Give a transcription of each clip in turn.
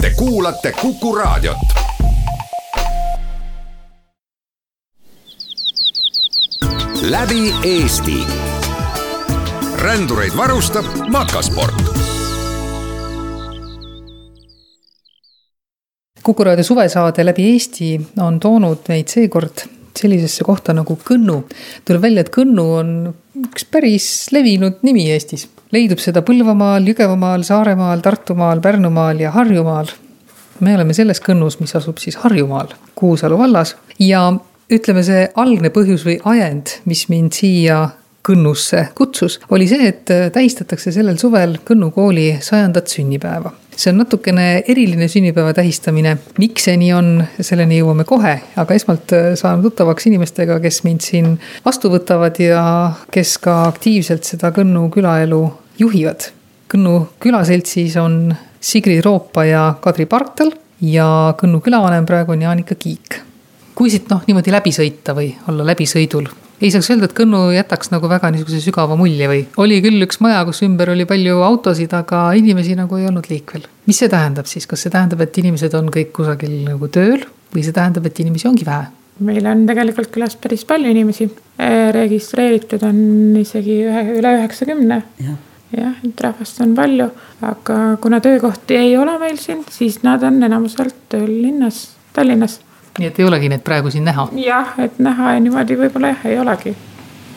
Te kuulate Kuku Raadiot. läbi Eesti. rändureid varustab Makasport kuku raadio suvesaade läbi Eesti on toonud meid seekord sellisesse kohta nagu Kõnnu. tuleb välja, et Kõnnu on üks päris levinud nimi Eestis. Leidub seda Põlvamaal, Jõgevamaal, Saaremaal, Tartumaal, Pärnumaal ja Harjumaal. me oleme selles Kõnnus, mis asub siis Harjumaal, Kuusalu vallas ja ütleme, see algne põhjus või ajend, mis mind siia Kõnnusse kutsus, oli see, et tähistatakse sellel suvel Kõnnu kooli sajandat sünnipäeva. see on natukene eriline sünnipäeva tähistamine. miks see nii on, selleni jõuame kohe, aga esmalt saan tuttavaks inimestega, kes mind siin vastu võtavad ja kes ka aktiivselt seda Kõnnu külaelu juhivad. Kõnnu külaseltsis on Sigrid Roopa ja Kadri Parktal ja Kõnnu külavanem praegu on Jaanika Kiik kui siit noh, niimoodi läbi sõita või olla läbisõidul, ei saaks öelda, et Kõnnu jätaks nagu väga niisuguse sügava mulje või oli küll üks maja, kus ümber oli palju autosid, aga inimesi nagu ei olnud liikvel. mis see tähendab siis, kas see tähendab, et inimesed on kõik kusagil nagu tööl või see tähendab, et inimesi ongi vähe? meil on tegelikult külas päris palju inimesi, registreeritud on isegi ühe, üle üheksakümne. jah, et rahvast on palju, aga kuna töökohti ei ole meil siin, siis nad on enamuselt tööl linnas, Tallinnas nii et ei olegi neid praegu siin näha? jah, et näha ja niimoodi võib-olla jah, ei olegi.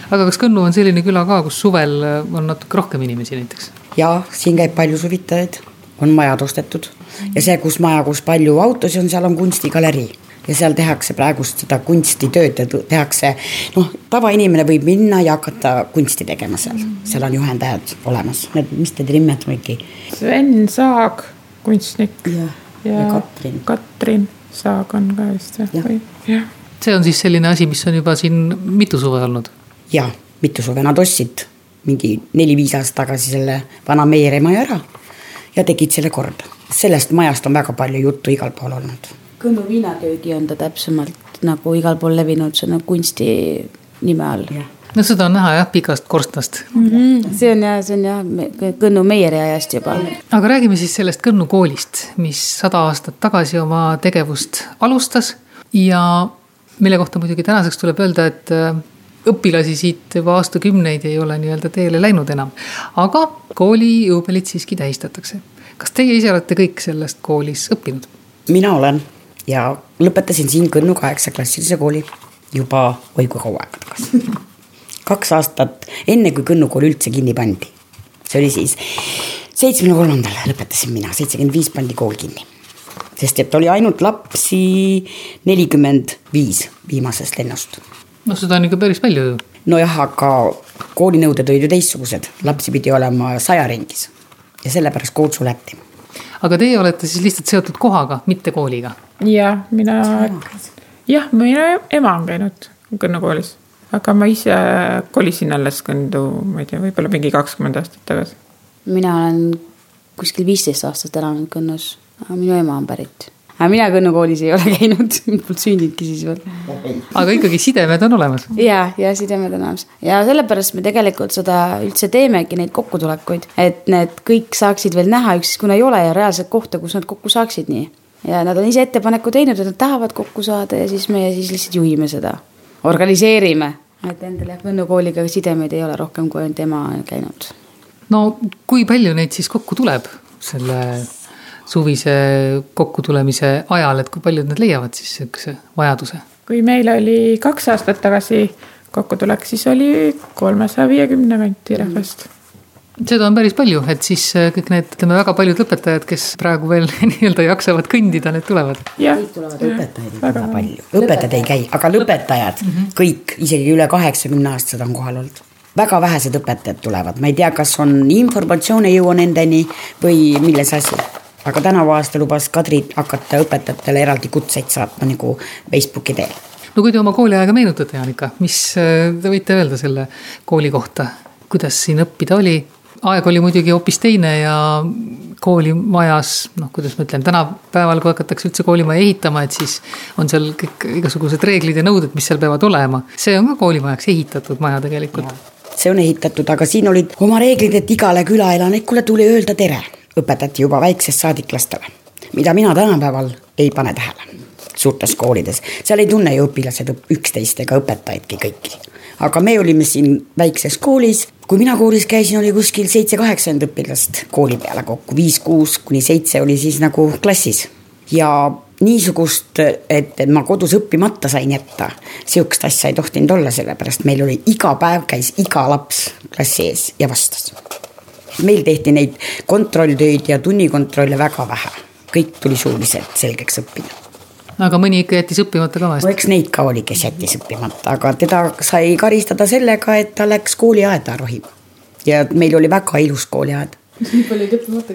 aga kas Kõnnu on selline küla ka, kus suvel on natuke rohkem inimesi näiteks? ja siin käib palju suvitajaid, on majad ostetud ja see, kus maja, kus palju autosid on, seal on kunstigalerii ja seal tehakse praegust seda kunstitööd ja tehakse, noh, tavainimene võib minna ja hakata kunsti tegema seal, seal on juhendajad olemas, need, mis te nimetamegi? Sven Saag, kunstnik. ja, ja, ja Katrin. Katrin Saag on ka vist või? jah. see on siis selline asi, mis on juba siin mitu suve olnud? ja, mitu suve, nad ostsid mingi neli-viis aastat tagasi selle vana Meierea maja ära ja tegid selle korda. sellest majast on väga palju juttu igal pool olnud. Kõnnu viinaköögi on ta täpsemalt nagu igal pool levinud, see on nagu kunsti nime all. no seda on näha jah, pikast korstnast mm. -hmm. see on jah, see on jah Kõnnu Meieri ajast juba. aga räägime siis sellest Kõnnu koolist, mis sada aastat tagasi oma tegevust alustas ja mille kohta muidugi tänaseks tuleb öelda, et äh, õpilasi siit juba aastakümneid ei ole nii-öelda teele läinud enam. aga kooli juubelit siiski tähistatakse. kas teie ise olete kõik sellest koolis õppinud? mina olen ja lõpetasin siin Kõnnu kaheksaklassilise kooli juba oi kui kaua aega tagasi kaks aastat enne, kui Kõnnu kool üldse kinni pandi. see oli siis seitsmekümne kolmandal lõpetasin mina, seitsekümmend viis pandi kool kinni. sest et oli ainult lapsi nelikümmend viis viimasest lennust. noh, seda on ikka päris palju ju. nojah, aga koolinõuded olid ju teistsugused, lapsi pidi olema saja ringis ja sellepärast kool suleti. Aga teie olete siis lihtsalt seotud kohaga, mitte kooliga? jah, mina, jah, minu ema on käinud Kõnnu koolis aga ma ise kolisin alles Kõndu, ma ei tea, võib-olla mingi kakskümmend aastat tagasi. mina olen kuskil viisteist aastat elanud Kõnnus, aga minu ema on pärit. Aga mina Kõnnu koolis ei ole käinud, polnud sündinudki siis veel. aga ikkagi sidemed on olemas. ja, ja sidemed on olemas ja sellepärast me tegelikult seda üldse teemegi, neid kokkutulekuid, et need kõik saaksid veel näha, ükskõik kuna ei ole reaalset kohta, kus nad kokku saaksid nii. ja nad on ise ettepaneku teinud, et nad tahavad kokku saada ja siis meie siis lihtsalt juhime seda, organiseerime et endal jah, Võnnu kooliga sidemeid ei ole rohkem, kui ainult ema on käinud. no kui palju neid siis kokku tuleb selle suvise kokkutulemise ajal, et kui paljud nad leiavad siis sihukese vajaduse? kui meil oli kaks aastat tagasi kokkutulek, siis oli kolmesaja viiekümne kanti rahvast mm seda on päris palju, et siis äh, kõik need, ütleme väga paljud õpetajad, kes praegu veel nii-öelda jaksavad kõndida, need tulevad. kõik tulevad, õpetajaid on väga palju, õpetajad ei käi, aga lõpetajad mm, -hmm. kõik, isegi üle kaheksakümne aastased on kohal olnud. väga vähesed õpetajad tulevad, ma ei tea, kas on informatsioon ei jõua nendeni või milles asi. Aga tänavu aasta lubas Kadri hakata õpetajatele eraldi kutseid saatma nagu Facebooki teel. no kui te oma kooliaega meenutate, Jaanika, mis äh, te võite öelda selle kooli kohta, kuidas siin õppida oli? aeg oli muidugi hoopis teine ja koolimajas, noh, kuidas ma ütlen, tänapäeval, kui hakatakse üldse koolimaja ehitama, et siis on seal kõik igasugused reeglid ja nõuded, mis seal peavad olema. see on ka koolimajaks ehitatud maja tegelikult. see on ehitatud, aga siin olid oma reeglid, et igale külaelanikule tuli öelda tere. Õpetati juba väiksest saadik lastele, mida mina tänapäeval ei pane tähele suurtes koolides, seal ei tunne ju õpilased üksteist ega õpetajaidki kõiki aga me olime siin väikses koolis, kui mina koolis käisin, oli kuskil seitse-kaheksakümmend õpilast kooli peale kokku, viis-kuus kuni seitse oli siis nagu klassis. ja niisugust, et, ma kodus õppimata sain jätta, sihukest asja ei tohtinud olla, sellepärast meil oli iga päev käis iga laps klassi ees ja vastas. Meil tehti neid kontrolltöid ja tunnikontrolle väga vähe, kõik tuli suuliselt selgeks õppida aga mõni ikka jättis õppimata ka vahest? no eks neid ka oli, kes jättis õppimata, aga teda sai karistada sellega, et ta läks kooliaeda rohima. ja meil oli väga ilus kooliaed. Nii palju jäid õppimata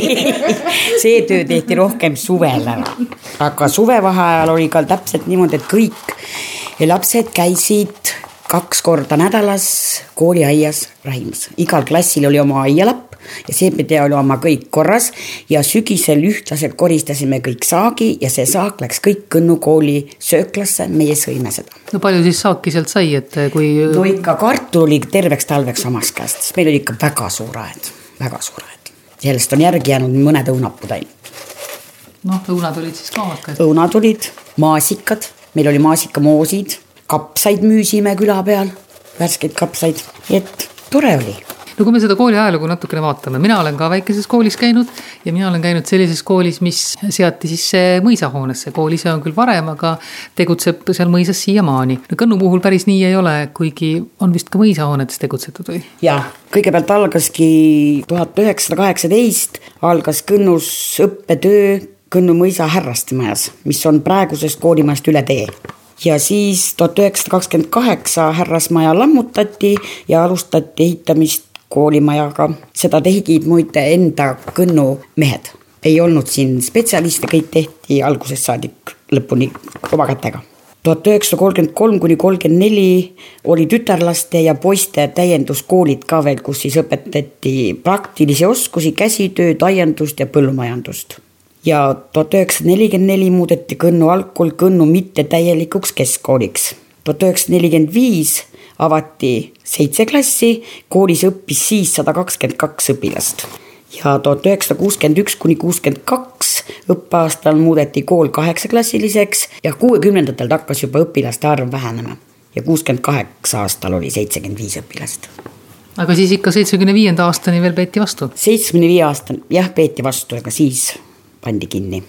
see töö tehti rohkem suvel ära, aga suvevaheajal oli ka täpselt niimoodi, et kõik lapsed käisid kaks korda nädalas kooliaias rahimas, igal klassil oli oma aialapp ja see pidi olema kõik korras ja sügisel ühtlaselt koristasime kõik saagi ja see saak läks kõik Kõnnu kooli sööklasse, meie sõime seda. no palju siis saaki sealt sai, et kui? no ikka kartul oli terveks talveks omast käest, sest meil oli ikka väga suur aed, väga suur aed. sellest on järgi jäänud mõned õunapuud ainult. noh, õunad olid siis ka omad käes? õunad olid, maasikad, meil oli maasikamoosid, kapsaid müüsime küla peal, värskeid kapsaid, et tore oli no kui me seda kooli ajalugu natukene vaatame, mina olen ka väikeses koolis käinud ja mina olen käinud sellises koolis, mis seati sisse mõisahoonesse. kool ise on küll varem, aga tegutseb seal mõisas siiamaani. no Kõnnu puhul päris nii ei ole, kuigi on vist ka mõisahoonetes tegutsetud või? jah, kõigepealt algaski tuhat üheksasada kaheksateist, algas Kõnnus õppetöö Kõnnu mõisa härrastemajas, mis on praegusest koolimajast üle tee ja siis tuhat üheksasada kakskümmend kaheksa härrasmaja lammutati ja alustati ehitamist koolimajaga, seda tegid muide enda Kõnnu mehed. ei olnud siin spetsialiste, kõik tehti algusest saadik lõpuni oma kätega. tuhat üheksasada kolmkümmend kolm kuni kolmkümmend neli oli tütarlaste ja poiste täienduskoolid ka veel, kus siis õpetati praktilisi oskusi, käsitööd, aiandust ja põllumajandust ja tuhat üheksasada nelikümmend neli muudeti Kõnnu algkool Kõnnu mittetäielikuks keskkooliks. tuhat üheksasada nelikümmend viis avati seitse klassi, koolis õppis siis sada kakskümmend kaks õpilast. ja tuhat üheksasada kuuskümmend üks kuni kuuskümmend kaks õppeaastal muudeti kool kaheksaklassiliseks ja kuuekümnendatel hakkas juba õpilaste arv vähenema. ja kuuskümmend kaheksa aastal oli seitsekümmend viis õpilast aga siis ikka seitsmekümne viienda aastani veel peeti vastu? seitsmekümne viie aastani jah, peeti vastu, ega siis pandi kinni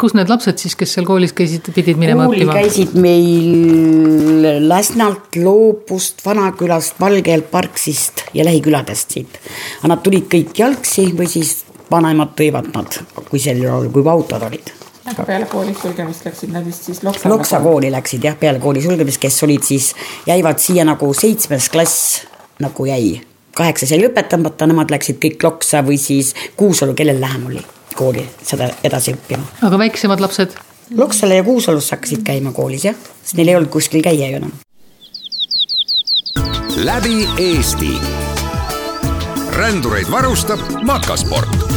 kus need lapsed siis, kes seal koolis käisid, pidid minema kooli õppima? käisid meil Läsnalt, Loopust, Vanakülast, Valgelt, Parksist ja lähiküladest siit. aga nad tulid kõik jalgsi või siis vanemad tõivad nad, kui sel juhul, kui autod olid. aga peale kooli sulgemist läksid nad vist siis Loksa Loksa kooli läksid jah, peale kooli sulgemist, kes olid siis, jäivad siia nagu seitsmes klass nagu jäi. kaheksas jäi lõpetamata, nemad läksid kõik Loksa või siis Kuusalu, kellel lähem oli kooli seda edasi õppima. aga väiksemad lapsed? Loksale ja Kuusalusse hakkasid käima koolis jah, sest neil ei olnud kuskil käia ju enam. läbi Eesti. rändureid varustab Makasport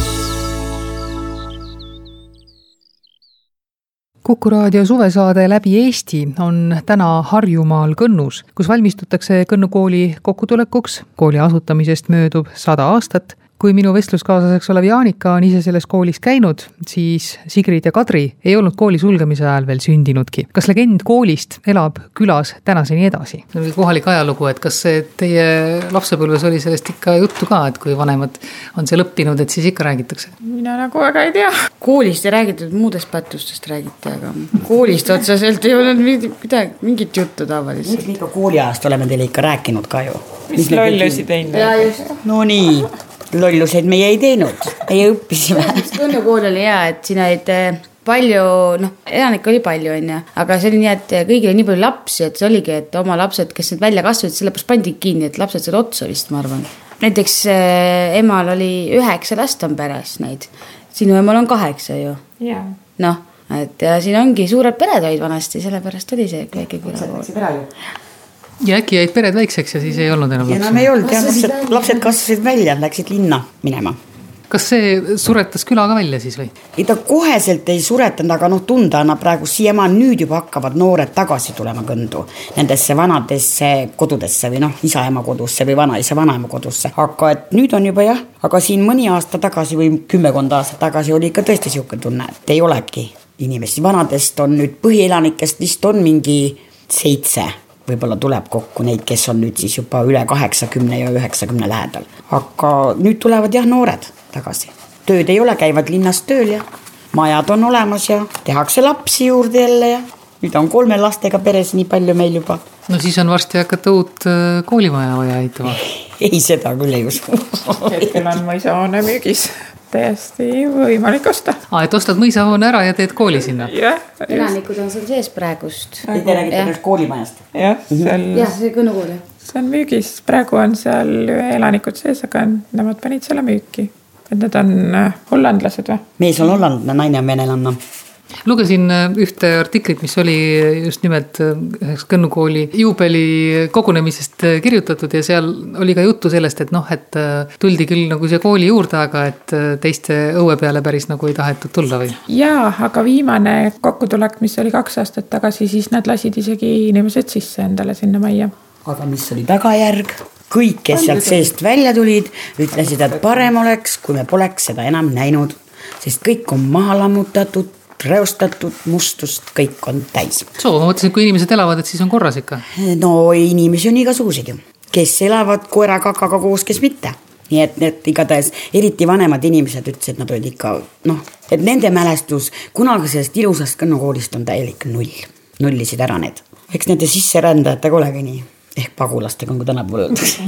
kuku raadio suvesaade Läbi Eesti on täna Harjumaal Kõnnus, kus valmistutakse Kõnnu kooli kokkutulekuks. kooli asutamisest möödub sada aastat kui minu vestluskaaslaseks olev Jaanika on ise selles koolis käinud, siis Sigrid ja Kadri ei olnud kooli sulgemise ajal veel sündinudki. kas legend koolist elab külas tänaseni edasi? kohalik ajalugu, et kas teie lapsepõlves oli sellest ikka juttu ka, et kui vanemad on seal õppinud, et siis ikka räägitakse? mina nagu väga ei tea. koolist ei räägitud, muudest pättustest räägiti, aga koolist otseselt ei olnud midagi, mingit juttu tavaliselt. me ikka kooliajast oleme teile ikka rääkinud ka ju? mis lollusi teinud. ja just. Lolluseid meie ei teinud, meie õppisime. Kõnnu kool oli hea, et siin olid eh, palju, noh, elanikke oli palju, onju, aga see oli nii, et kõigil oli nii palju lapsi, et see oligi, et oma lapsed, kes nüüd välja kasvasid, sellepärast pandi kinni, et lapsed said otsa vist, ma arvan. näiteks äh, emal oli üheksa last on peres neid, sinu emal on kaheksa ju, noh, et ja siin ongi suured pered olid vanasti, sellepärast oli see väike külakool. Ja äkki jäid pered väikseks ja siis ei olnud enam ja enam lapsi? ei olnud jah, lapsed, välja. lapsed kasvasid välja, läksid linna minema. Kas see suretas küla ka välja siis või? ei ta koheselt ei suretanud, aga noh, tunda annab praegu. Siiamaani, nüüd juba hakkavad noored tagasi tulema Kõndu nendesse vanadesse kodudesse või noh, isa-ema kodusse või vanaisa, vanaema kodusse, aga et nüüd on juba jah, aga siin mõni aasta tagasi või kümmekond aastat tagasi oli ikka tõesti niisugune tunne, et ei olegi inimesi, vanadest on nüüd põhielanikest vist on mingi seitse võib-olla tuleb kokku neid, kes on nüüd siis juba üle kaheksakümne ja üheksakümne lähedal. aga nüüd tulevad jah, noored tagasi. tööd ei ole, käivad linnas tööl ja majad on olemas ja tehakse lapsi juurde jälle ja nüüd on kolme lastega peres nii palju meil juba. no siis on varsti hakata uut äh, koolimaja vaja ehitama. ei, seda küll ei usu. hetkel on mõisahoone müügis, täiesti võimalik osta. aa, et ostad mõisahoone ära ja teed kooli sinna? elanikud on seal sees praegust. Te räägite sellest koolimajast? jah, seal, jah, see Kõnnu kool jah. see on müügis, praegu on seal elanikud sees, aga nemad panid selle müüki. et need on äh, hollandlased või? mees on hollandlane, naine on venelanna. Lugesin äh, ühte artiklit, mis oli just nimelt äh, üheks Kõnnu kooli juubeli kogunemisest äh, kirjutatud ja seal oli ka juttu sellest, et noh, et äh, tuldi küll nagu siia kooli juurde, aga et äh, teiste õue peale päris nagu ei tahetud tulla või? jaa, aga viimane kokkutulek, mis oli kaks aastat tagasi, siis nad lasid isegi inimesed sisse endale sinna majja. aga mis oli tagajärg? kõik, kes sealt seest välja tulid, ütlesid, et parem oleks, kui me poleks seda enam näinud, sest kõik on maha lammutatud, reostatud, mustust, kõik on täis. soo, ma mõtlesin, et kui inimesed elavad, et siis on korras ikka. no inimesi on igasuguseid ju, kes elavad koera-kakaga koos, kes mitte nii et need igatahes eriti vanemad inimesed ütlesid, nad olid ikka noh, et nende mälestus kunagisest ilusast Kõnnu koolist on täielik null, nullisid ära need. eks nende sisserändajatega olegi nii, ehk pagulastega, nagu tänapäeval öeldakse.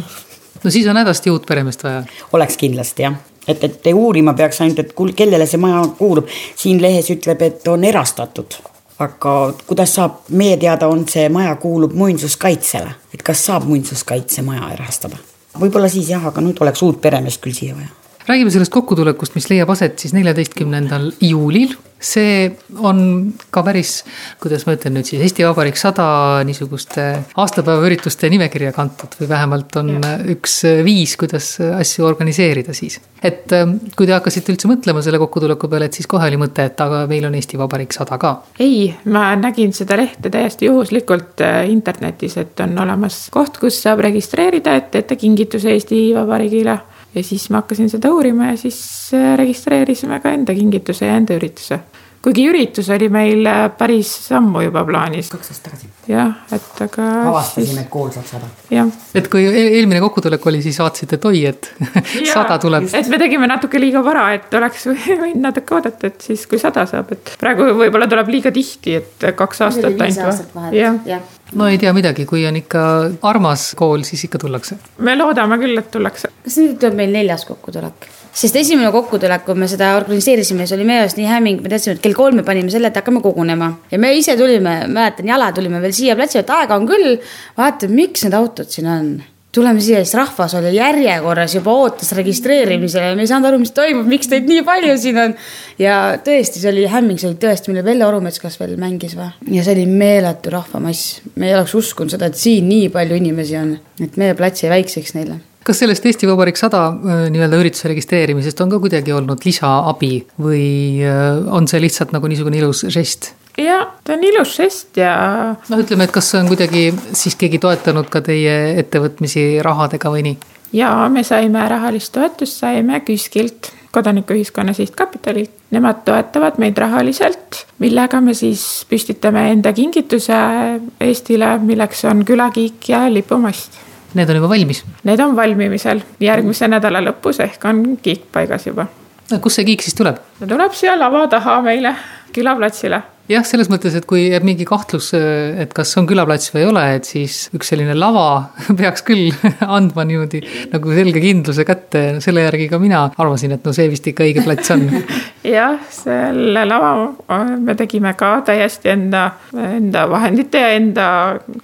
no siis on hädasti uut peremeest vaja. oleks kindlasti jah, et, et uurima peaks ainult, et kul- kellele see maja kuulub. siin lehes ütleb, et on erastatud, aga kuidas saab, meie teada on see maja kuulub muinsuskaitsele, et kas saab muinsuskaitsemaja erastada? võib-olla siis jah, aga nüüd oleks uut peremeest küll siia vaja räägime sellest kokkutulekust, mis leiab aset siis neljateistkümnendal juulil. see on ka päris, kuidas ma ütlen nüüd siis, Eesti Vabariik sada niisuguste aastapäevaürituste nimekirja kantud või vähemalt on üks viis, kuidas asju organiseerida siis. et ähm, kui te hakkasite üldse mõtlema selle kokkutuleku peale, et siis kohe oli mõte, et aga meil on Eesti Vabariik sada ka. ei, ma nägin seda lehte täiesti juhuslikult äh, internetis, et on olemas koht, kus saab registreerida, et teete kingituse Eesti Vabariigile. Ja siis ma hakkasin seda uurima ja siis äh, registreerisime ka enda kingituse ja enda ürituse. kuigi üritus oli meil äh, päris ammu juba plaanis. kaks aastat tagasi jah, et aga. avastasime, et kool saab sada. jah. et kui e- eelmine kokkutulek oli, siis vaatasite, et oi, et sada tuleb. et me tegime natuke liiga vara, et oleks võinud natuke oodata, et siis kui sada saab, et praegu võib-olla tuleb liiga tihti, et kaks aastat ainult. jah, jah. No ei tea midagi, kui on ikka armas kool, siis ikka tullakse. me loodame küll, et tullakse. kas nüüd tuleb meil neljas kokkutulek? sest esimene kokkutulek, kui me seda organiseerisime, see oli meie jaoks nii hämming, me teadsime, et kell kolm me panime selle, et hakkame kogunema ja me ise tulime, mäletan, jala tulime veel siia platsile, et aega on küll. vaatame, miks need autod siin on tuleme siia, siis rahvas oli järjekorras juba ootas registreerimisele ja me ei saanud aru, mis toimub, miks teid nii palju siin on. ja tõesti, see oli hämming, see oli tõesti, meil Velle Orumets kas veel mängis või? ja see oli meeletu rahvamass, me ei oleks uskunud seda, et siin nii palju inimesi on, et meie plats jäi väikseks neile kas sellest Eesti Vabariik sada äh, nii-öelda ürituse registreerimisest on ka kuidagi olnud lisaabi või äh, on see lihtsalt nagu niisugune ilus žest? Ja ta on ilus žest ja noh, ütleme, et kas on kuidagi siis keegi toetanud ka teie ettevõtmisi rahadega või nii? ja me saime rahalist toetust, saime KÜSK-ilt, Kodanikuühiskonna Sihtkapitalilt. Nemad toetavad meid rahaliselt, millega me siis püstitame enda kingituse Eestile, milleks on külakiik ja lipumast. Need on juba valmis. Need on valmimisel järgmise nädala lõpus ehk on kiik paigas juba. kust see kiik siis tuleb? ta tuleb siia lava taha meile külaplatsile jah, selles mõttes, et kui jääb mingi kahtlus, et kas on külaplats või ei ole, et siis üks selline lava peaks küll andma niimoodi nagu selge kindluse kätte, selle järgi ka mina arvasin, et no see vist ikka õige plats on. jah, selle lava me tegime ka täiesti enda, enda vahendite ja enda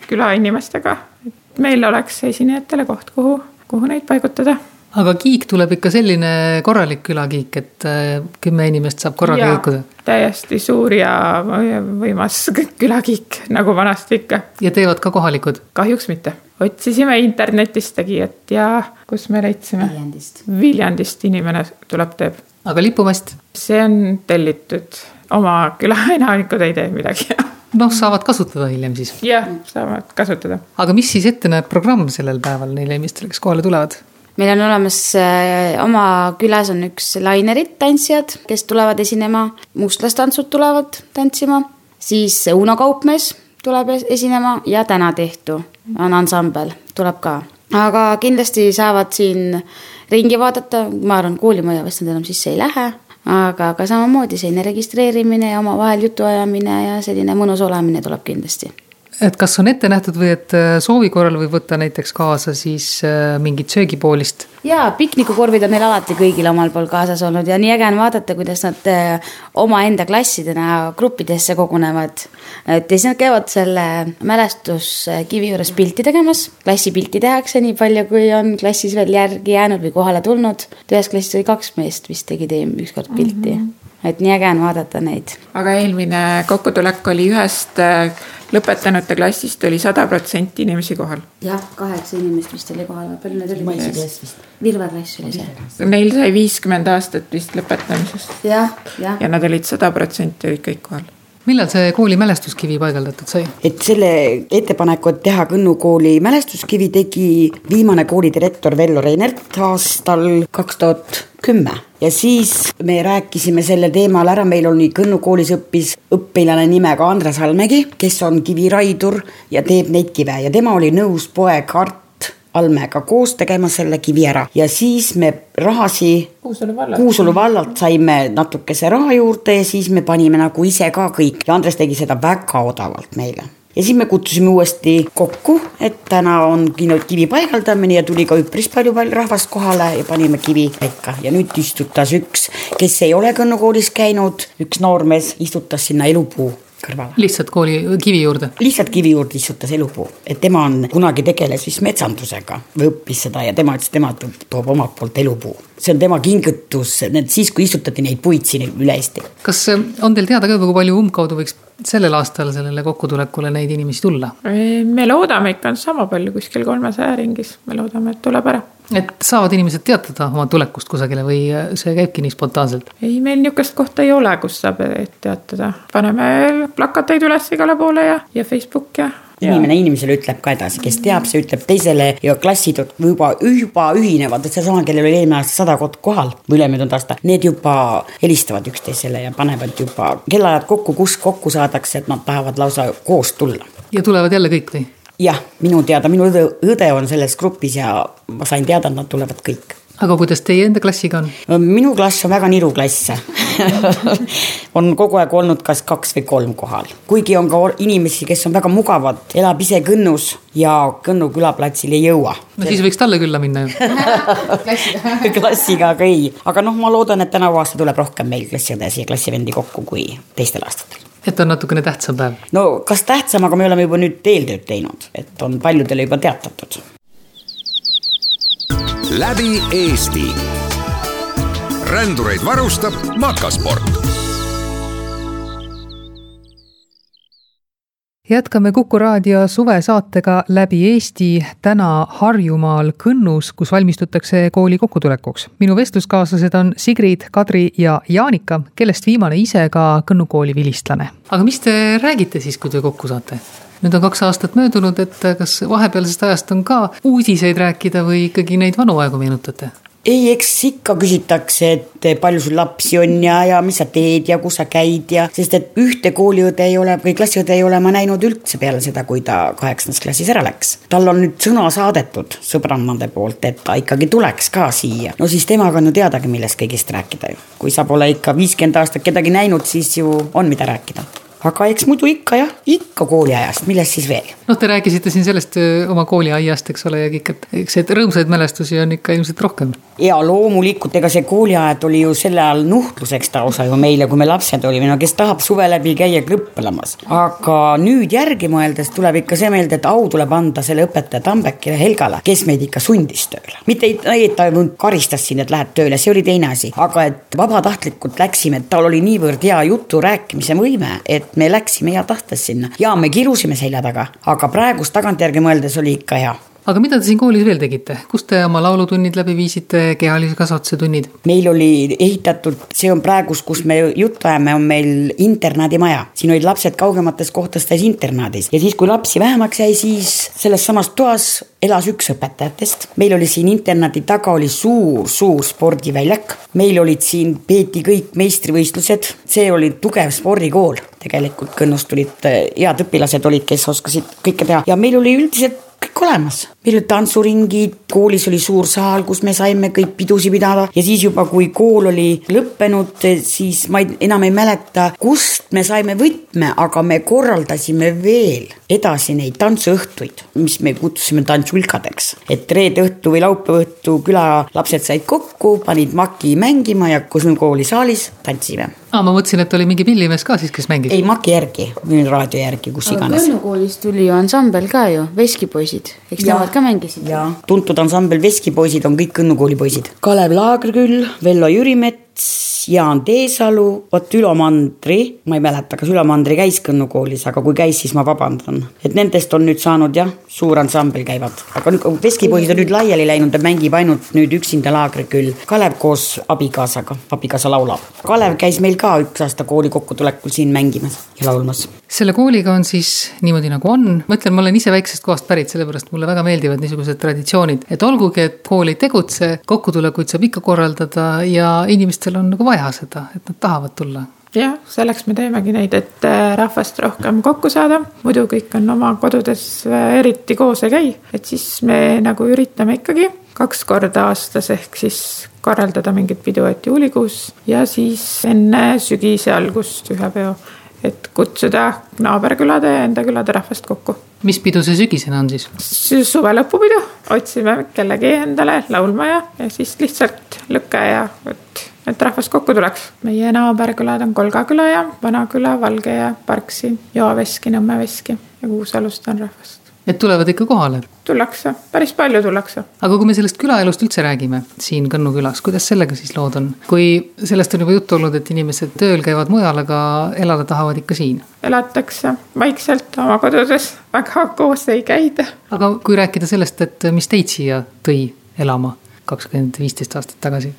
külainimestega. et meil oleks esinejatele koht, kuhu, kuhu neid paigutada. Aga kiik tuleb ikka selline korralik külakiik, et äh, kümme inimest saab korraga liikuda. täiesti suur ja võimas külakiik, nagu vanasti ikka. ja teevad ka kohalikud? kahjuks mitte. otsisime internetist tegijat ja kus me leidsime? Viljandist. Viljandist inimene tuleb, teeb. aga lipumast? see on tellitud, oma küla enamikud ei tee midagi noh, saavad kasutada hiljem siis. jah, saavad kasutada. aga mis siis ette näeb programm sellel päeval neile inimestele, kes kohale tulevad? Meil on olemas äh,, oma külas on üks lainerid, tantsijad, kes tulevad esinema, mustlastantsud tulevad tantsima, siis Uno Kaupmees tuleb esinema ja Täna tehtu on ansambel, tuleb ka. aga kindlasti saavad siin ringi vaadata, ma arvan, koolimaja vist nad enam sisse ei lähe. Aga ka samamoodi selline registreerimine ja omavahel jutuajamine ja selline mõnus olemine tuleb kindlasti et kas on ette nähtud või et äh, soovi korral võib võtta näiteks kaasa siis äh, mingit söögipoolist? jaa, piknikukorvid on neil alati kõigil omal pool kaasas olnud ja nii äge on vaadata, kuidas nad äh, omaenda klassidena gruppidesse kogunevad. et ja siis nad käivad selle mälestuskivi juures pilti tegemas, klassipilti tehakse nii palju, kui on klassis veel järgi jäänud või kohale tulnud. ühes klassis oli kaks meest vist tegid ükskord pilti mm. -hmm et nii äge on vaadata neid. aga eelmine kokkutulek oli ühest äh, lõpetanute klassist oli sada protsenti inimesi kohal. jah, kaheksa inimest vist oli kohal, palju neid oli? Virve klass oli see. Neil sai viiskümmend aastat vist lõpetamisest. jah, jah. ja nad olid sada protsenti olid kõik kohal millal see kooli mälestuskivi paigaldatud sai? et selle ettepaneku, et teha Kõnnu kooli mälestuskivi, tegi viimane koolidirektor Vello Reinert aastal kaks tuhat kümme. Ja siis me rääkisime sellel teemal ära, meil oli Kõnnu koolis õppis õpilane nimega Andres Almägi, kes on kiviraidur ja teeb neid kive. Ja tema oli nõus poeg Art Almega koos tegema selle kivi ära. Ja siis me rahasi Kuusalu vallalt, Kuusalu vallalt saime natukese raha juurde ja siis me panime nagu ise ka kõik. Ja Andres tegi seda väga odavalt meile. Ja siis me kutsusime uuesti kokku, et täna on kivi paigaldamine ja tuli ka üpris palju, palju rahvast kohale ja panime kivi paika ja nüüd istutas üks, kes ei ole Kõnnu koolis käinud, üks noormees istutas sinna elupuu kõrvale. lihtsalt kooli kivi juurde? lihtsalt kivi juurde istutas elupuu, et tema on, kunagi tegeles vist metsandusega või õppis seda ja tema ütles, tema toob omalt poolt elupuu. See on tema kingitus, need siis, kui istutati neid puid siin üle Eesti. kas on teil teada ka, kui palju umbkaudu võiks sellel aastal sellele kokkutulekule neid inimesi tulla? me loodame ikka sama palju, kuskil kolmesaja ringis, me loodame, et tuleb ära. et saavad inimesed teatada oma tulekust kusagile või see käibki nii spontaanselt? ei, meil niisugust kohta ei ole, kus saab teatada, paneme plakateid üles igale poole ja, ja Facebook ja inimene inimesele ütleb ka edasi, kes teab, see ütleb teisele ja klassid juba, juba ühinevad, et seesama, kellel oli eelmine aasta sada kohal või ülemöödunud aasta, need juba helistavad üksteisele ja panevad juba kellaajad kokku, kus kokku saadakse, et nad tahavad lausa koos tulla. ja tulevad jälle kõik või? jah, minu teada, minu õde, õde on selles grupis ja ma sain teada, et nad tulevad kõik aga kuidas teie enda klassiga on? minu klass on väga niru klass. On kogu aeg olnud kas kaks või kolm kohal, kuigi on ka inimesi, kes on väga mugavad, elab ise Kõnnus ja Kõnnu külaplatsil ei jõua. no siis võiks talle külla minna ju. Klassiga. Klassiga aga ei, aga noh, ma loodan, et tänavu aasta tuleb rohkem meil klassiõdesid ja klassivendi kokku kui teistel aastatel. Et on natukene tähtsam päev? no kas tähtsam, aga me oleme juba nüüd eeltööd teinud, et on paljudele juba teatatud läbi Eesti. rändureid varustab Makasport. jätkame Kuku raadio suvesaatega läbi Eesti täna Harjumaal Kõnnus, kus valmistutakse kooli kokkutulekuks. minu vestluskaaslased on Sigrid, Kadri ja Jaanika, kellest viimane ise ka Kõnnu kooli vilistlane. aga mis te räägite siis, kui te kokku saate? Nüüd on kaks aastat möödunud, et kas vahepealsest ajast on ka uudiseid rääkida või ikkagi neid vanu aegu meenutate? ei, eks ikka küsitakse, et palju sul lapsi on ja, ja mis sa teed ja kus sa käid ja, sest et ühte kooliõde ei ole või klassiõde ei ole ma näinud üldse peale seda, kui ta kaheksandas klassis ära läks. tal on nüüd sõna saadetud sõbrannade poolt, et ta ikkagi tuleks ka siia. no siis temaga on ju teadagi, millest kõigest rääkida ju. kui sa pole ikka viiskümmend aastat kedagi näinud, siis ju on, mida rääkida aga eks muidu ikka jah, ikka kooliajast, millest siis veel. noh, te rääkisite siin sellest oma kooliaiast, eks ole, ja kõik, et eks neid rõõmsaid mälestusi on ikka ilmselt rohkem. ja loomulikult, ega see kooliaed oli ju sel ajal nuhtluseks lausa ju meile, kui me lapsed olime, no kes tahab suve läbi käia krõpplemas. aga nüüd järgi mõeldes tuleb ikka see meelde, et au tuleb anda selle õpetaja Tambekile Helgale, kes meid ikka sundis tööle. mitte et ta karistas sind, et lähed tööle, see oli teine asi, aga et vabatahtlikult läksime, et tal oli niivõrd hea jutu rääkimise võime, et me läksime hea tahtes sinna ja me kirusime selja taga, aga praegust tagantjärgi mõeldes oli ikka hea aga mida te siin koolis veel tegite, kus te oma laulutunnid läbi viisite, kehalise kasvatuse tunnid? meil oli ehitatud, see on praegust, kus me juttu ajame, on meil internaadimaja. siin olid lapsed kaugematest kohtadest internaadis ja siis, kui lapsi vähemaks jäi, siis selles samas toas elas üks õpetajatest. meil oli siin internaadi taga oli suur-suur spordiväljak. meil olid siin, peeti kõik meistrivõistlused, see oli tugev spordikool tegelikult Kõnnust tulid head õpilased olid, kes oskasid kõike teha ja meil oli üldiselt kõik olemas. Meil olid tantsuringid, koolis oli suur saal, kus me saime kõik pidusid pidada ja siis juba, kui kool oli lõppenud, siis ma ei, enam ei mäleta, kust me saime võtme, aga me korraldasime veel edasi neid tantsuõhtuid, mis me kutsusime tantsulkadeks. et reede õhtu või laupäeva õhtu külalapsed said kokku, panid maki mängima ja kus me koolisaalis tantsime aa, ma mõtlesin, et oli mingi pillimees ka siis, kes mängis. ei, Maki järgi raadio järgi, kus iganes. Kõnnu koolist tuli ju ansambel ka ju, Veskipoisid, eks nemad ka mängisid? jaa, tuntud ansambel Veskipoisid on kõik Kõnnu kooli poisid. Kalev Laagrküll, Vello Jürimets, Jaan Teesalu, vot Ülo Mandri, ma ei mäleta, kas Ülo Mandri käis Kõnnu koolis, aga kui käis, siis ma vabandan. et nendest on nüüd saanud jah, suur ansambel käivad, aga nüüd veskipoisid on nüüd laiali läinud ja mängib ainult nüüd üksinda Laagriküll. Kalev koos abikaasaga, abikaasa laulab. Kalev käis meil ka üks aasta kooli kokkutulekul siin mängimas ja laulmas. selle kooliga on siis niimoodi nagu on, ma ütlen, ma olen ise väiksest kohast pärit, sellepärast mulle väga meeldivad niisugused traditsioonid, et olgugi, et kool ei tegutse, kokkutulekuid saab ikka korraldada ja inimestel on nagu vaja seda, et nad tahavad tulla. Jah, selleks me teemegi neid, et äh, rahvast rohkem kokku saada, muidu kõik on oma kodudes äh, eriti koos ei käi, et siis me nagu üritame ikkagi kaks korda aastas ehk siis korraldada mingit pidu, et juulikuus ja siis enne sügise algust ühe peo, et kutsuda naaberkülade ja enda külade rahvast kokku. mis pidu see sügisene on siis? suve lõpupidu, otsime kellegi endale laulma ja, ja siis lihtsalt lüke ja et, et rahvas kokku tuleks. meie naaberkülad on Kolga küla ja Vanaküla, Valge ja Parksi, Joaveski, Nõmme Veski ja Kuusalust on rahvast et tulevad ikka kohale? tullakse, päris palju tullakse. aga kui me sellest külaelust üldse räägime siin Kõnnu külas, kuidas sellega siis lood on? kui sellest on juba juttu olnud, et inimesed tööl käivad mujal, aga elada tahavad ikka siin? elatakse vaikselt oma kodudes, väga koos ei käida. aga kui rääkida sellest, et mis teid siia tõi elama? kakskümmend, viisteist aastat tagasi.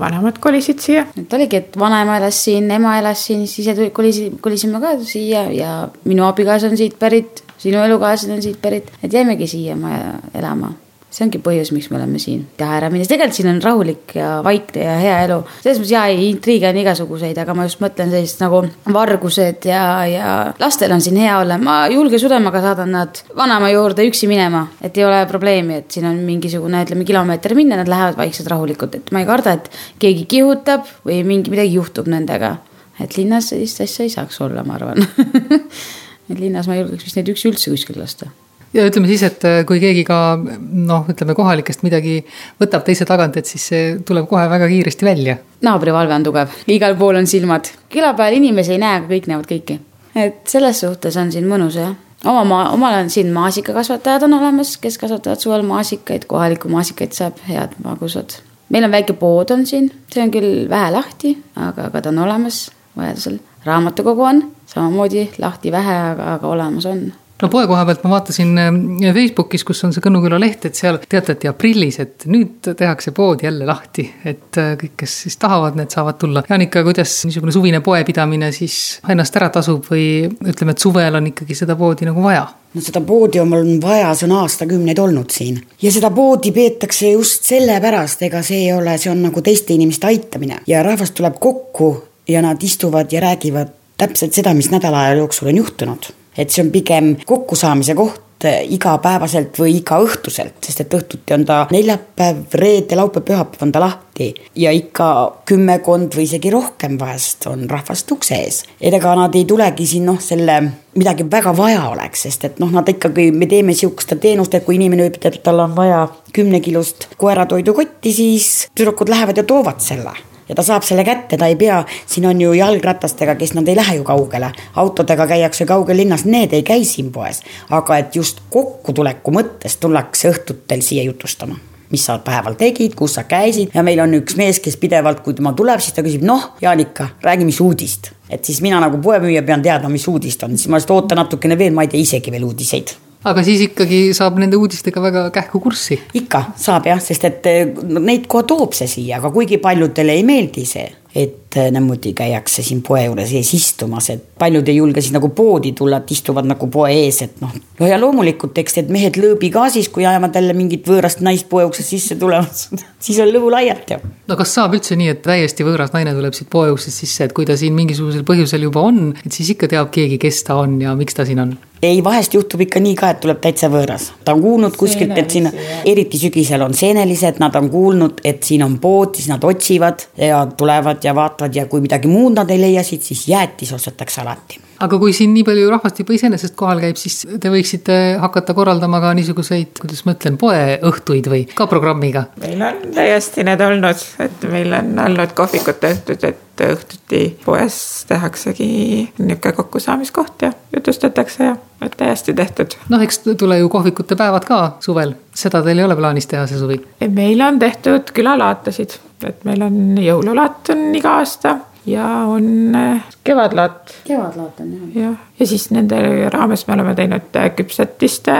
vanemad kolisid siia. et oligi, et vanaema elas siin, ema elas siin, siis ise kolisime, kolisime ka siia ja minu abikaasa on siit pärit sinu elukaaslased on siit pärit, et jäimegi siia maja elama see ongi põhjus, miks me oleme siin teha ära minnes, tegelikult siin on rahulik ja vaikne ja hea elu. selles mõttes jaa, intriige on igasuguseid, aga ma just mõtlen sellist nagu vargused ja, ja lastel on siin hea olla. ma julge südamega saadan nad vanaema juurde üksi minema, et ei ole probleemi, et siin on mingisugune, ütleme kilomeeter minna, nad lähevad vaikselt rahulikult, et ma ei karda, et keegi kihutab või mingi midagi juhtub nendega. et linnas sellist asja ei saaks olla, ma arvan et linnas ma ei julgeks vist neid üksi üldse kuskil lasta ja ütleme siis, et äh, kui keegi ka noh, ütleme kohalikest midagi võtab teise tagant, et siis see tuleb kohe väga kiiresti välja. naabrivalve on tugev, igal pool on silmad, küla peal inimesi ei näe, aga kõik näevad kõiki. et selles suhtes on siin mõnus jah oma maa, omal on siin maasikakasvatajad on olemas, kes kasvatavad suvel maasikaid, kohalikku maasikaid saab, head magusad. meil on väike pood on siin, see on küll vähe lahti, aga, aga ta on olemas vajadusel. Raamatukogu on samamoodi lahti vähe, aga, aga olemas on no poe koha pealt ma vaatasin äh, Facebookis, kus on see Kõnnu küla leht, et seal teatati aprillis, et nüüd tehakse pood jälle lahti. et äh, kõik, kes siis tahavad, need saavad tulla. Jaanika, kuidas niisugune suvine poepidamine siis ennast ära tasub või ütleme, et suvel on ikkagi seda poodi nagu vaja? no seda poodi on mul vaja, see on aastakümneid olnud siin. ja seda poodi peetakse just sellepärast, ega see ei ole, see on nagu teiste inimeste aitamine ja rahvas tuleb kokku ja nad istuvad ja räägivad täpselt seda, mis nädala aja jooksul on juhtunud. et see on pigem kokkusaamise koht äh, igapäevaselt või igaõhtuselt, sest et õhtuti on ta neljapäev, reede, laupäev, pühapäev on ta lahti ja ikka kümmekond või isegi rohkem vahest on rahvast ukse ees. ega nad ei tulegi siin noh, selle midagi väga vaja oleks, sest et noh, nad ikkagi, me teeme sihukest teenust, et kui inimene ütleb, et tal on vaja kümnekilost koeratoidukotti, siis tüdrukud lähevad ja toovad selle ja ta saab selle kätte, ta ei pea, siin on ju jalgratastega, kes nad ei lähe ju kaugele, autodega käiakse kaugel linnas, need ei käi siin poes. aga et just kokkutuleku mõttes tullakse õhtutel siia jutustama mis sa päeval tegid, kus sa käisid ja meil on üks mees, kes pidevalt, kui tema tuleb, siis ta küsib, noh, Jaanika, räägi, mis uudist. et siis mina nagu poemüüja pean teadma, mis uudist on, siis ma lihtsalt ootan natukene veel, ma ei tea isegi veel uudiseid aga siis ikkagi saab nende uudistega väga kähku kurssi. ikka saab jah, sest et neid kohe toob see siia, aga kuigi paljudele ei meeldi see et äh, niimoodi käiakse siin poe juures ees istumas, et paljud ei julge siis nagu poodi tulla, et istuvad nagu poe ees, et noh. no ja loomulikult, eks need mehed lõõbigaasis, kui ajavad jälle mingit võõrast naist poe uksest sisse tulevad, siis on lõbu laialt ju. no kas saab üldse nii, et täiesti võõras naine tuleb siit poe uksest sisse, et kui ta siin mingisugusel põhjusel juba on, et siis ikka teab keegi, kes ta on ja miks ta siin on? ei, vahest juhtub ikka nii ka, et tuleb täitsa võõras, ta on kuulnud kuskilt, et siin, eriti sügisel on seenelised, nad on kuulnud, et siin on pood, siis nad otsivad ja tulevad ja vaatavad ja kui midagi muud nad ei leia siit, siis jäätis ostetakse alati. aga kui siin nii palju rahvast juba iseenesest kohal käib, siis te võiksite hakata korraldama ka niisuguseid, kuidas ma ütlen, poeõhtuid või ka programmiga? meil on täiesti need olnud, et meil on olnud kohvikute õhtud, et õhtuti poes tehaksegi niisugune kokkusaamiskoht ja jutustatakse ja et täiesti tehtud. noh, eks tule ju kohvikute päevad ka suvel, seda teil ei ole plaanis teha see suvi? meil on tehtud külalaatasid et meil on jõululaat on iga aasta ja on äh, kevadlaat. kevadlaat on jah. jah, ja siis nende raames me oleme teinud äh, küpsetiste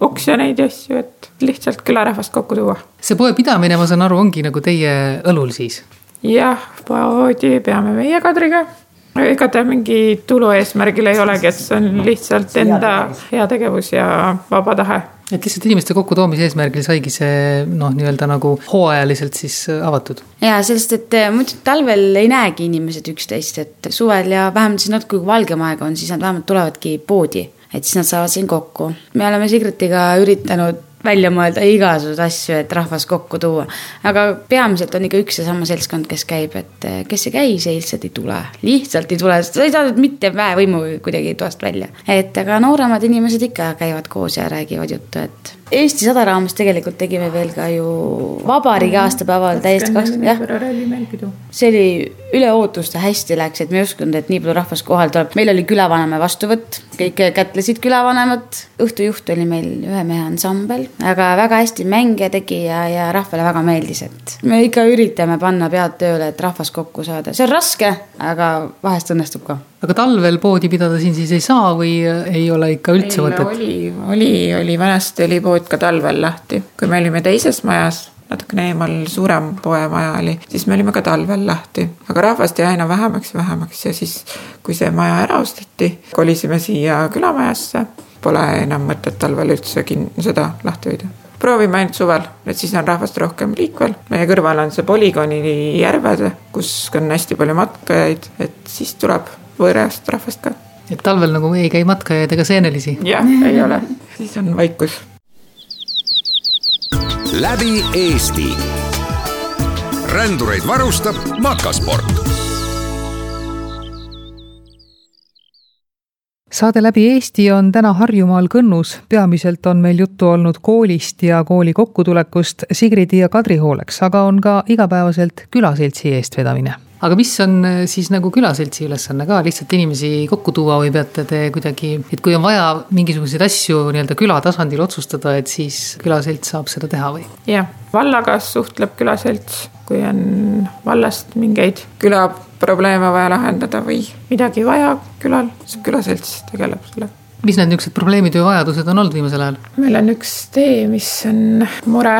oksjoneid ja asju, et lihtsalt külarahvast kokku tuua. see poepidamine, ma saan aru, ongi nagu teie õlul siis? Jah, poodi peame meie Kadriga ega ta mingi tulu eesmärgil ei olegi, et see on lihtsalt enda heategevus ja vaba tahe et lihtsalt inimeste kokkutoomise eesmärgil saigi see noh, nii-öelda nagu hooajaliselt siis avatud. ja sellest, et äh, muidu talvel ei näegi inimesed üksteist, et suvel ja vähemalt siis natuke, kui valgem aeg on, siis nad vähemalt tulevadki poodi, et siis nad saavad siin kokku. me oleme Sigritiga üritanud välja mõelda igasuguseid asju, et rahvas kokku tuua. aga peamiselt on ikka üks ja sama seltskond, kes käib, et eh, kes ei käi, see lihtsalt ei tule. lihtsalt ei tule, sa ei saa mitte väevõimu kuidagi toast välja. et aga nooremad inimesed ikka käivad koos ja räägivad juttu, et Eesti sada raames tegelikult tegime veel ka ju vabariigi aastapäeval täiesti kaks, jah. see oli üle ootuste hästi läks, et me ei uskunud, et nii palju rahvast kohale tuleb. meil oli külavanema vastuvõtt, kõik kätlesid külavanemat. õhtujuht oli meil ühe mehe ansambel, aga väga hästi mänge tegi ja, ja rahvale väga meeldis, et me ikka üritame panna pead tööle, et rahvas kokku saada. see on raske, aga vahest õnnestub ka aga talvel poodi pidada siin siis ei saa või ei ole ikka üldse mõtet? oli, oli, oli, vanasti oli pood ka talvel lahti, kui me olime teises majas natukene eemal suurem poemaja oli, siis me olime ka talvel lahti, aga rahvast jäi aina vähemaks ja vähemaks ja siis, kui see maja ära osteti, kolisime siia külamajasse. Pole enam mõtet talvel üldse kin-, seda lahti hoida proovime ainult suvel, et siis on rahvast rohkem liikvel. meie kõrval on see polügooni järved, kus on hästi palju matkajaid, et siis tuleb võõrast rahvast ka. et talvel nagu ei käi matkajaid ega seenelisi? jah, ei ole, siis on vaikus. läbi Eesti. rändureid varustab Makasport saade Läbi Eesti on täna Harjumaal Kõnnus, peamiselt on meil juttu olnud koolist ja kooli kokkutulekust Sigridi ja Kadri hooleks, aga on ka igapäevaselt külaseltsi eestvedamine aga mis on äh, siis nagu külaseltsi ülesanne ka, lihtsalt inimesi kokku tuua või peate te kuidagi, et kui on vaja mingisuguseid asju nii-öelda küla tasandil otsustada, et siis külaselts saab seda teha või? jah, vallaga suhtleb külaselts, kui on vallast mingeid külaprobleeme vaja lahendada või midagi vaja külal, siis külaselts tegeleb sellega mis need niisugused probleemid või vajadused on olnud viimasel ajal? meil on üks tee, mis on mure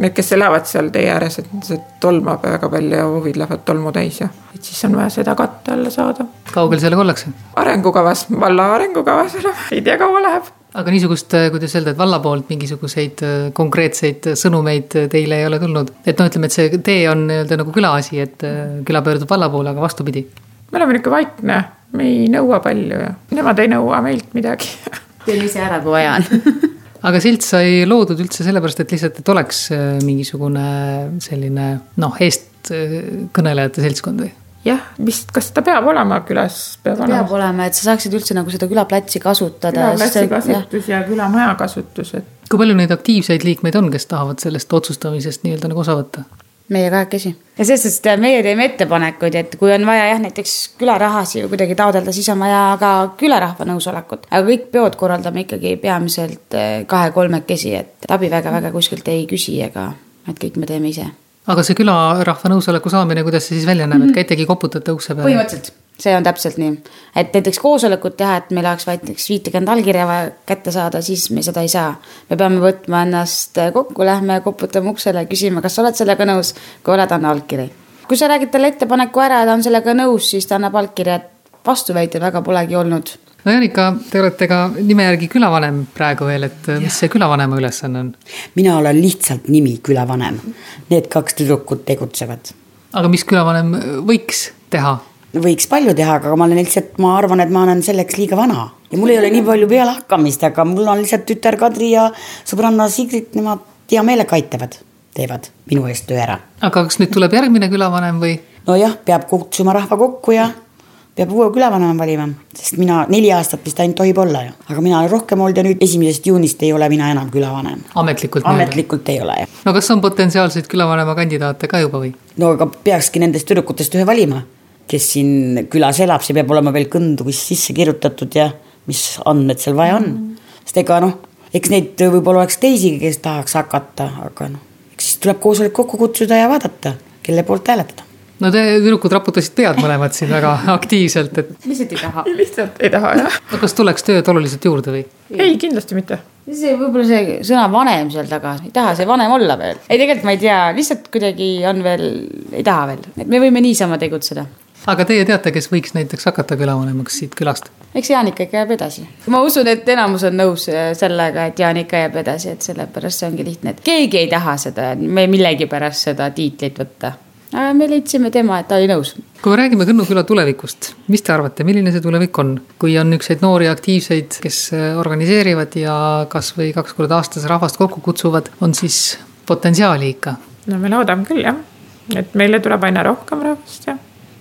need, kes elavad seal tee ääres, et see tolmab väga palju ja huvid lähevad tolmu täis ja et siis on vaja seda katte alla saada. kaugel sellega ollakse? arengukavas, valla arengukavas enam, ei tea, kaua läheb. aga niisugust, äh, kuidas öelda, et valla poolt mingisuguseid äh, konkreetseid sõnumeid teile ei ole tulnud, et noh, ütleme, et see tee on nii-öelda nagu külaasi, et äh, küla pöördub valla poole, aga vastupidi. me oleme niisugune vaikne, me ei nõua palju ja nemad ei nõua meilt midagi teen ise ära, kui vaja on aga silt sai loodud üldse sellepärast, et lihtsalt, et oleks äh, mingisugune selline noh, eestkõnelejate seltskond või? jah, vist, kas ta peab olema külas? peab, peab olema, et sa saaksid üldse nagu seda külaplatsi kasutada. külaplatsi kasutus ja külamaja kasutus, et. kui palju neid aktiivseid liikmeid on, kes tahavad sellest otsustamisest nii-öelda nagu osa võtta? Meie kahekesi. ja selles suhtes, et meie teeme ettepanekuid, et kui on vaja jah, näiteks külarahasi kuidagi taotleda, siis on vaja ka külarahva nõusolekut. aga kõik peod korraldame ikkagi peamiselt eh, kahe-kolmekesi, et abi väga-väga kuskilt ei küsi ega, et kõik me teeme ise. aga see külarahva nõusoleku saamine, kuidas see siis välja näeb, et käitegi koputate ukse peale? põhimõtteliselt see on täpselt nii, et näiteks koosolekut teha, et meil oleks vaid näiteks viitekümmet allkirja vaja kätte saada, siis me seda ei saa. me peame võtma ennast kokku, lähme koputame uksele, küsime, kas sa oled sellega nõus, kui oled, anna allkiri. kui sa räägid talle ettepaneku ära ja ta on sellega nõus, siis ta annab allkirja, et vastuväiteid väga polegi olnud no Janika, te olete ka nime järgi külavanem praegu veel, et ja. mis see külavanema ülesanne on? mina olen lihtsalt nimi külavanem. Need kaks tüdrukut tegutsevad. aga mis külavanem võiks teha? Võiks palju teha, aga ma olen lihtsalt, ma arvan, et ma olen selleks liiga vana ja mul ei ole nii palju pealehakkamist, aga mul on lihtsalt tütar Kadri ja sõbranna Sigrid, nemad hea meelega aitavad, teevad minu eest töö ära. aga kas nüüd tuleb järgmine külavanem või? nojah, peab kutsuma rahva kokku ja peab uue külavanema valima, sest mina neli aastat vist ainult tohib olla ju, aga mina olen rohkem olnud ja nüüd esimesest juunist ei ole mina enam külavanem. ametlikult? ametlikult ei ole jah. no kas on potentsiaalseid külavanema kandidaate ka juba või? no aga peakski nendest tüdrukutest ühe valima kes siin külas elab, see peab olema veel kõndu vist sisse kirjutatud ja mis andmed seal vaja on mm.. sest ega noh, eks neid võib-olla oleks teisigi, kes tahaks hakata, aga noh, eks siis tuleb koosolek kokku kutsuda ja vaadata, kelle poolt hääletada no te tüdrukud raputasid pead mõlemad siin väga aktiivselt, et. lihtsalt ei taha. lihtsalt ei taha jah. no kas tuleks tööd oluliselt juurde või? ei, kindlasti mitte. see võib-olla see sõna vanem seal taga, ei taha see vanem olla veel. ei, tegelikult ma ei tea, lihtsalt kuidagi on veel, ei taha veel, et me võime niisama tegutseda aga teie teate, kes võiks näiteks hakata külavanemaks siit külast? eks Jaanika ikka jääb edasi. ma usun, et enamus on nõus äh, sellega, et Jaanika jääb edasi, et sellepärast see ongi lihtne, et keegi ei taha seda, me millegipärast seda tiitlit võtta. aga me leidsime tema, et ta oli nõus. kui me räägime Kõnnu küla tulevikust, mis te arvate, milline see tulevik on, kui on niisuguseid noori aktiivseid, kes äh, organiseerivad ja kasvõi kaks korda aastas rahvast kokku kutsuvad, on siis potentsiaali ikka? no me loodame küll jah, et meile tuleb aina rohkem rahvast ja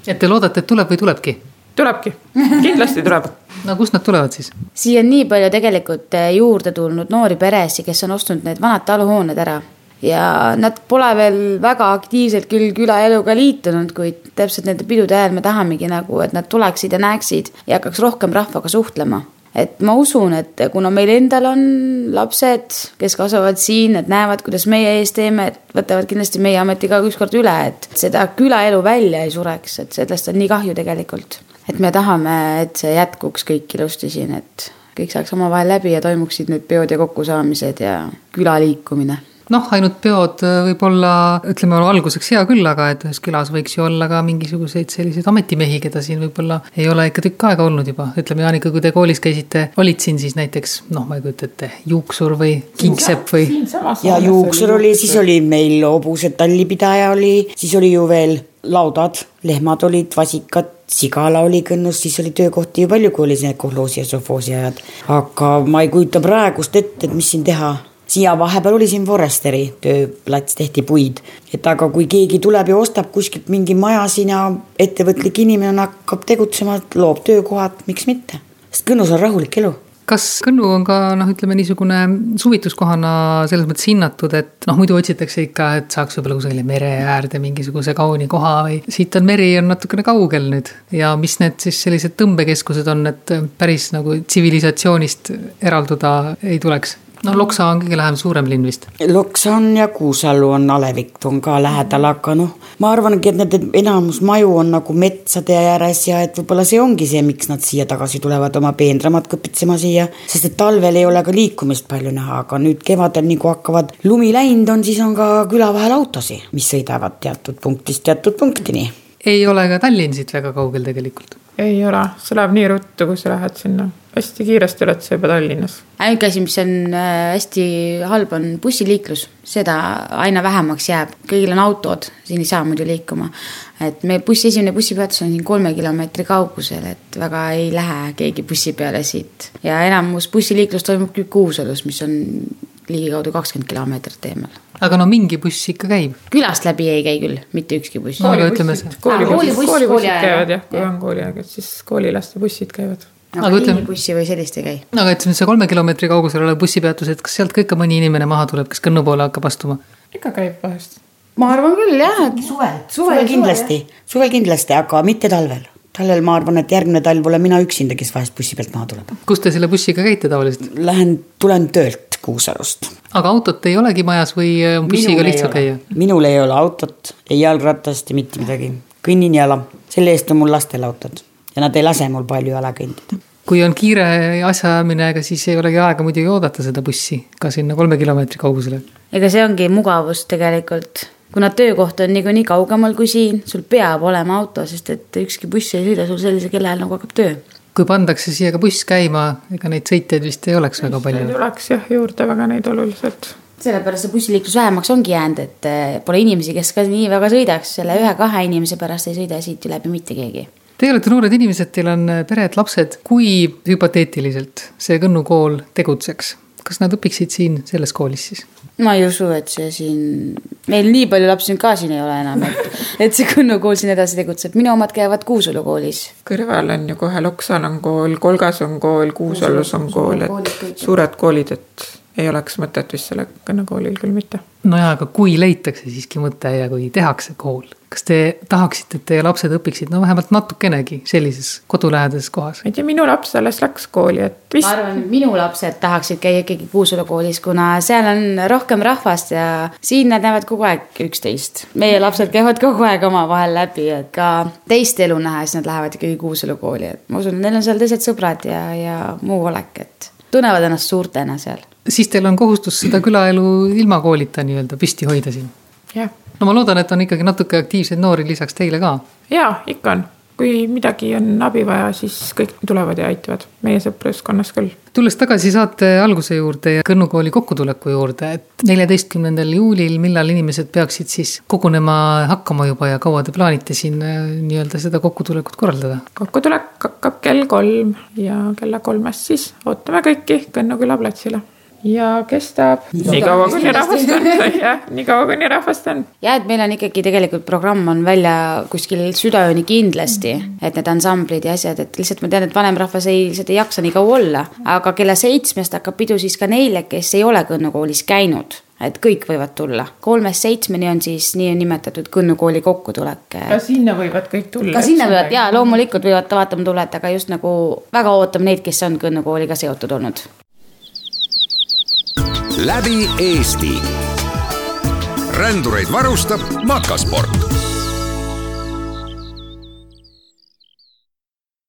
et te loodate, et tuleb või tulebki? tulebki, kindlasti tuleb. no kust nad tulevad siis? siia on nii palju tegelikult eh, juurde tulnud noori peresid, kes on ostnud need vanad taluhooned ära ja nad pole veel väga aktiivselt küll külaeluga liitunud, kuid täpselt nende pidude ajal me tahamegi nagu, et nad tuleksid ja näeksid ja hakkaks rohkem rahvaga suhtlema et ma usun, et kuna meil endal on lapsed, kes kasvavad siin, et näevad, kuidas meie ees teeme, et võtavad kindlasti meie ameti ka ükskord üle, et seda külaelu välja ei sureks, et sellest on nii kahju tegelikult. et me tahame, et see jätkuks kõik ilusti siin, et kõik saaks omavahel läbi ja toimuksid need peod ja kokkusaamised ja külaliikumine noh, ainult peod äh, võib-olla ütleme alguseks hea küll, aga et ühes külas võiks ju olla ka mingisuguseid selliseid ametimehi, keda siin võib-olla ei ole ikka tükk aega olnud juba. ütleme, Jaanika, kui te koolis käisite, olid siin siis näiteks noh, ma ei kujuta ette, juuksur või kingsepp või? ja juuksur oli, siis oli meil hobuse tallipidaja oli, siis oli ju veel laudad, lehmad olid, vasikad, sigala oli kõnnus, siis oli töökohti ju palju, kui oli see kolhoosi ja sovhoosi ajad. aga ma ei kujuta praegust ette, et mis siin teha siia vahepeal oli siin Foresteri tööplats, tehti puid. et aga kui keegi tuleb ja ostab kuskilt mingi maja siin ja ettevõtlik inimene hakkab tegutsema, loob töökohad, miks mitte. sest Kõnnus on rahulik elu kas Kõnnu on ka noh, ütleme niisugune suvituskohana selles mõttes hinnatud, et noh, muidu otsitakse ikka, et saaks võib-olla kusagile mere äärde mingisuguse kauni koha või siit on meri on natukene kaugel nüüd. ja mis need siis sellised tõmbekeskused on, et päris nagu tsivilisatsioonist eralduda ei tuleks? No Loksa on kõige lähem suurem linn vist. Loksa on ja Kuusalu on, Alevik on ka lähedal, aga noh, ma arvangi, et nende enamus maju on nagu metsade ääres ja et võib-olla see ongi see, miks nad siia tagasi tulevad oma peenramat kõpitsema siia. sest et talvel ei ole ka liikumist palju näha, aga nüüd kevadel, nii kui hakkavad lumi läinud on, siis on ka küla vahel autosid, mis sõidavad teatud punktist teatud punktini ei ole ka Tallinn siit väga kaugel tegelikult. ei ole, see läheb nii ruttu, kui sa lähed sinna. hästi kiiresti oled sa juba Tallinnas. ainuke asi, mis on äh, hästi halb, on bussiliiklus. seda aina vähemaks jääb, kõigil on autod, siin ei saa muidu liikuma. et meie bussi, esimene bussipeatus on siin kolme kilomeetri kaugusel, et väga ei lähe keegi bussi peale siit. ja enamus bussiliiklus toimub küll Kuusalus, mis on ligikaudu kakskümmend kilomeetrit eemal. Aga no mingi buss ikka käib. külast läbi ei käi küll, mitte ükski buss. no aga ütleme see. koolibussid, koolibussid käivad jah, kui on kooliaeg, et siis koolilaste bussid käivad. aga ütleme. bussi või sellist ei käi. aga ütleme, see kolme kilomeetri kaugusel olev bussipeatus, et kas sealt ka ikka mõni inimene maha tuleb, kes Kõnnu poole hakkab astuma? ikka käib vahest. ma arvan küll jah, et suvel, suvel kindlasti, suvel kindlasti, aga mitte talvel talvel ma arvan, et järgmine talv olen mina üksinda, kes vahest bussi pealt maha tuleb. kus te selle bussiga käite tavaliselt? Lähen, tulen töölt Kuusalust. aga autot ei olegi majas või on bussiga lihtsalt käia? minul ei ole autot, ei jalgratast ja mitte midagi, kõnnin jala, selle eest on mul lastel autod ja nad ei lase mul palju jala kõndida kui on kiire asjaajamine, ega siis ei olegi aega muidugi oodata seda bussi ka sinna kolme kilomeetri kaugusele. ega see ongi mugavus tegelikult kuna töökoht on niikuinii kaugemal kui siin, sul peab olema auto, sest et ükski buss ei sõida sul sellise kellaajal, nagu hakkab töö. Kui pandakse siia ka buss käima, ega neid sõitjaid vist ei oleks väga palju. ei tuleks jah juurde väga neid oluliselt. sellepärast see bussiliiklus vähemaks ongi jäänud, et eh, pole inimesi, kes ka nii väga sõidaks, selle ühe-kahe inimese pärast ei sõida siit ju läbi mitte keegi Teie olete noored inimesed, teil on pered, lapsed, kui hüpoteetiliselt see Kõnnu kool tegutseks, kas nad õpiksid siin selles koolis siis? Ma ei usu, et see siin, meil nii palju lapsi ka siin ei ole enam, et, et see Kõnnu kool siin edasi tegutseb, minu omad käivad Kuusalu koolis. kõrval on ju kohe Loksal on kool, Kolgas on kool, Kuusalus on kool, et suured koolid, et ei oleks mõtet vist sellel kõnnekoolil küll mitte. nojaa, aga kui leitakse siiski mõte ja kui tehakse kool, kas te tahaksite, et teie lapsed õpiksid no vähemalt natukenegi sellises kodulähedases kohas? ma ei tea, minu laps alles läks kooli, et vist. ma arvan, et minu lapsed tahaksid käia ikkagi Kuusalu koolis, kuna seal on rohkem rahvast ja siin nad näevad kogu aeg üksteist. meie lapsed käivad kogu aeg omavahel läbi, et ka teist elu näha, siis nad lähevad ikkagi Kuusalu kooli, et ma usun, et neil on seal teised sõbrad ja, ja muu olek, et tunnevad ennast suurtena seal siis teil on kohustus seda külaelu ilma koolita nii-öelda püsti hoida siin. No ma loodan, et on ikkagi natuke aktiivseid noori lisaks teile ka. ja ikka on, kui midagi on abi vaja, siis kõik tulevad ja aitavad, meie sõpruskonnas küll. tulles tagasi saate alguse juurde ja Kõnnu kooli kokkutuleku juurde, et neljateistkümnendal juulil, millal inimesed peaksid siis kogunema hakkama juba ja kaua te plaanite siin äh, nii-öelda seda kokkutulekut korraldada? kokkutulek hakkab kell kolm ja kella kolmest siis ootame kõiki Kõnnu küla platsile ja kestab nii kaua, kuni rahvast on, jah, nii kaua, kuni rahvast on. ja et meil on ikkagi tegelikult programm on välja kuskil südaööni kindlasti, et need ansamblid ja asjad, et lihtsalt ma tean, et vanem rahvas ei, lihtsalt ei jaksa nii kaua olla. aga kella seitsmest hakkab pidu siis ka neile, kes ei ole Kõnnu koolis käinud et kõik võivad tulla. kolmest seitsmeni on siis niinimetatud Kõnnu kooli kokkutulek. ka sinna võivad kõik tulla. ka sinna võivad ja loomulikult võivad vaatama tulla, et aga just nagu väga ootame neid, kes on Kõnnu kooliga seotud olnud läbi Eesti. rändureid varustab Makasport